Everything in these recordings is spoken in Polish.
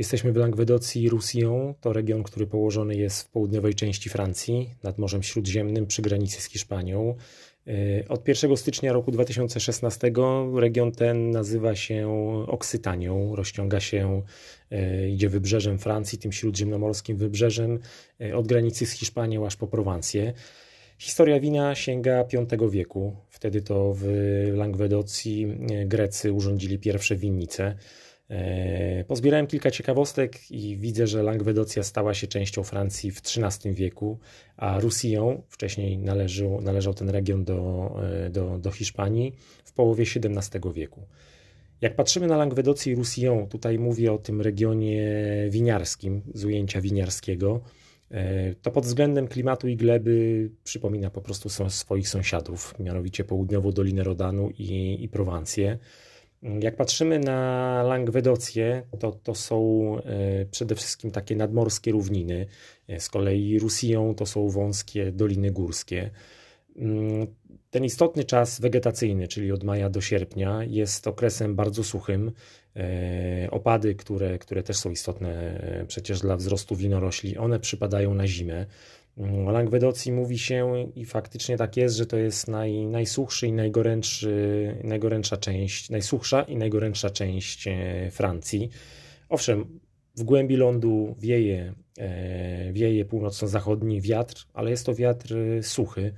Jesteśmy w Langwedocji Roussillon. To region, który położony jest w południowej części Francji, nad Morzem Śródziemnym, przy granicy z Hiszpanią. E, od 1 stycznia roku 2016 region ten nazywa się Oksytanią. Rozciąga się, e, idzie wybrzeżem Francji, tym śródziemnomorskim wybrzeżem, e, od granicy z Hiszpanią aż po Prowancję. Historia wina sięga V wieku. Wtedy to w Langwedocji Grecy urządzili pierwsze winnice. E, pozbierałem kilka ciekawostek i widzę, że Langwedocja stała się częścią Francji w XIII wieku, a Roussillon, wcześniej należał, ten region do, e, do, do Hiszpanii, w połowie XVII wieku. Jak patrzymy na Langwedocję i Roussillon, tutaj mówię o tym regionie winiarskim, z ujęcia winiarskiego, e, to pod względem klimatu i gleby przypomina po prostu swoich sąsiadów, mianowicie południową Dolinę Rodanu i, i Prowancję. Jak patrzymy na Langwedocję, to, to są e, przede wszystkim takie nadmorskie równiny. E, z kolei Roussillon to są wąskie doliny górskie. Mm, ten istotny czas wegetacyjny, czyli od maja do sierpnia, jest okresem bardzo suchym. E, opady, które, które też są istotne przecież dla wzrostu winorośli, one przypadają na zimę. O Langwedocji mówi się i faktycznie tak jest, że to jest naj, najsuchszy i najgorętszy, najgorętsza część, najsuchsza i najgorętsza część e, Francji. Owszem, w głębi lądu wieje, e, wieje północno-zachodni wiatr, ale jest to wiatr e, suchy,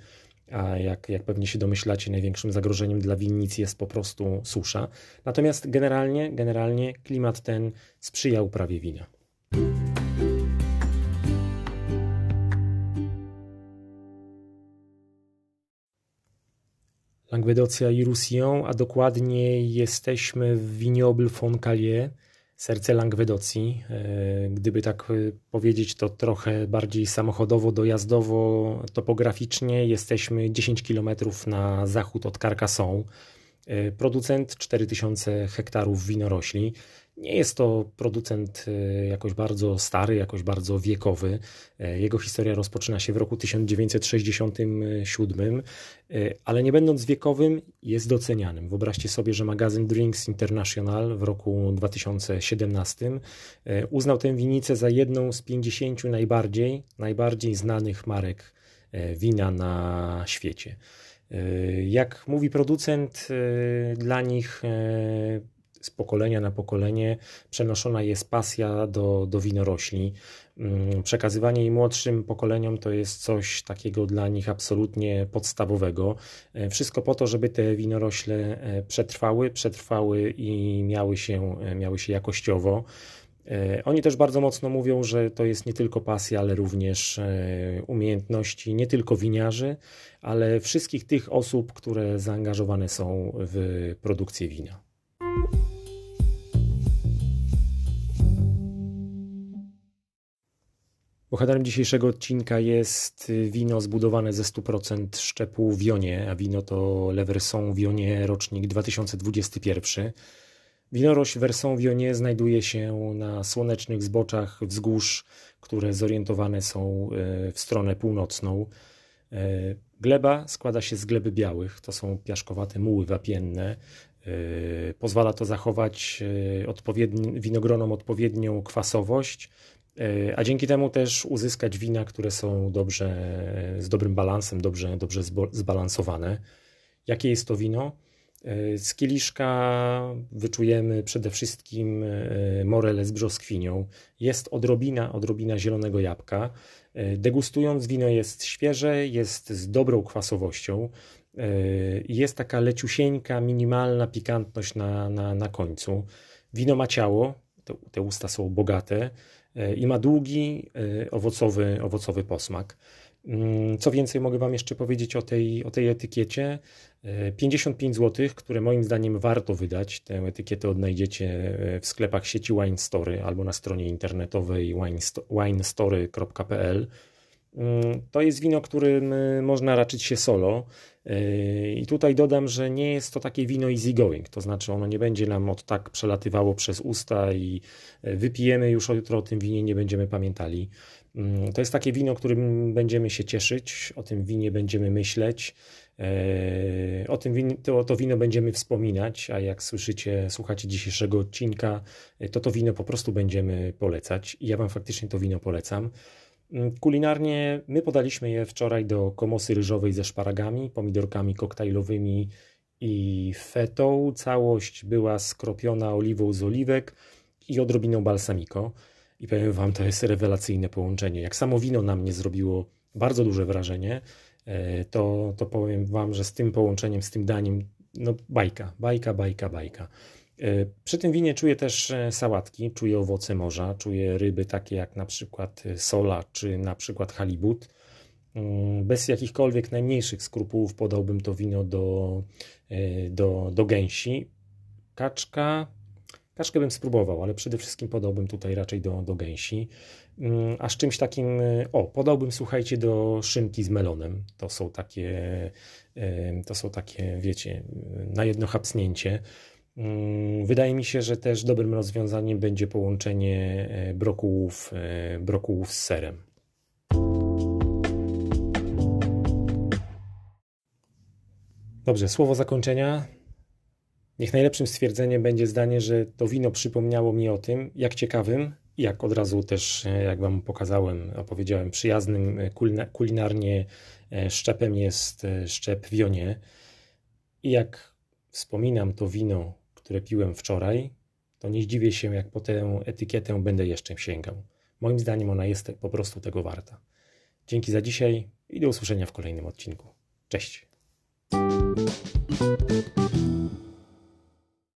a jak, jak pewnie się domyślacie, największym zagrożeniem dla winnic jest po prostu susza. Natomiast generalnie, generalnie klimat ten sprzyja uprawie wina. Langwedocja i Roussillon, a dokładniej jesteśmy w Vignoble Foncalier, serce Langwedocji. E, gdyby tak e, powiedzieć, to trochę bardziej samochodowo, dojazdowo, topograficznie jesteśmy 10 km na zachód od Carcassonne. E, producent 4000 hektarów winorośli. Nie jest to producent e, jakoś bardzo stary, jakoś bardzo wiekowy. E, jego historia rozpoczyna się w roku 1967, ale nie będąc wiekowym, jest docenianym. Wyobraźcie sobie, że magazyn Drinks International w roku 2017 uznał tę winicę za jedną z 50 najbardziej, najbardziej znanych marek wina na świecie. Jak mówi producent, e, dla nich e, z pokolenia na pokolenie przenoszona jest pasja do, do winorośli. Mm, przekazywanie jej młodszym pokoleniom to jest coś takiego dla nich absolutnie podstawowego. E, wszystko po to, żeby te winorośle przetrwały, przetrwały i miały się, miały się jakościowo. E, oni też bardzo mocno mówią, że to jest nie tylko pasja, ale również e, umiejętności nie tylko winiarzy, ale wszystkich tych osób, które zaangażowane są w produkcję wina. Bohaterem dzisiejszego odcinka jest wino zbudowane ze 100% szczepu Wionie, a wino to Leverson Wionie rocznik 2021. Winorośl Versant-Vionnet znajduje się na słonecznych zboczach wzgórz, które zorientowane są e, w stronę północną. E, gleba składa się z gleby białych, to są piaszkowate muły wapienne. Pozwala to zachować odpowiedni, winogronom odpowiednią kwasowość, a dzięki temu też uzyskać wina, które są dobrze, z dobrym balansem, dobrze, dobrze zbalansowane. Jakie jest to wino? E, z kieliszka wyczujemy przede wszystkim e, morele z brzoskwinią. Jest odrobina, odrobina zielonego jabłka. E, degustując wino jest świeże, jest z dobrą kwasowością. Jest taka leciusieńka, minimalna pikantność na, na, na końcu. Wino ma ciało, te, te usta są bogate i ma długi, owocowy, owocowy posmak. Mm, co więcej, mogę Wam jeszcze powiedzieć o tej, o tej etykiecie. 55 zł, które moim zdaniem warto wydać. Tę etykietę odnajdziecie e, w sklepach sieci Wine Story albo na stronie internetowej winestory.pl. Mm, to jest wino, którym e, można raczyć się solo. E, I tutaj dodam, że nie jest to takie wino easy going, to znaczy ono nie będzie nam od tak przelatywało przez usta i wypijemy już jutro o tym winie, nie będziemy pamiętali. Mm, to jest takie wino, którym będziemy się cieszyć, o tym winie będziemy myśleć. O tym win, to, to wino będziemy wspominać, a jak słyszycie, słuchacie dzisiejszego odcinka, to to wino po prostu będziemy polecać. I ja Wam faktycznie to wino polecam. Mm, kulinarnie my podaliśmy je wczoraj do komosy ryżowej ze szparagami, pomidorkami koktajlowymi i fetą. Całość była skropiona oliwą z oliwek i odrobiną balsamico. I powiem Wam, to jest rewelacyjne połączenie. Jak samo wino na mnie zrobiło bardzo duże wrażenie, e, to, to powiem Wam, że z tym połączeniem, z tym daniem, no bajka, bajka, bajka, bajka. E, przy tym winie czuję też e, sałatki, czuję owoce morza, czuję ryby takie jak na przykład sola czy na przykład halibut. Mm, bez jakichkolwiek najmniejszych skrupułów podałbym to wino do, do, do gęsi. Kaczka, kaczkę bym spróbował, ale przede wszystkim podałbym tutaj raczej do, do gęsi. Mm, a z czymś takim, o, podałbym, słuchajcie, do szynki z melonem. To są takie, to są takie, wiecie, na jedno chapsnięcie. Mm, wydaje mi się, że też dobrym rozwiązaniem będzie połączenie e, brokułów, e, brokułów z serem. Dobrze, słowo zakończenia. Niech najlepszym stwierdzeniem będzie zdanie, że to wino przypomniało mi o tym, jak ciekawym, jak od razu też, e, jak Wam pokazałem, opowiedziałem, przyjaznym kulinarnie szczepem jest szczep Wionie. I jak wspominam to wino które piłem wczoraj, to nie zdziwię się, jak po tę etykietę będę jeszcze sięgał. Moim zdaniem ona jest po prostu tego warta. Dzięki za dzisiaj i do usłyszenia w kolejnym odcinku. Cześć.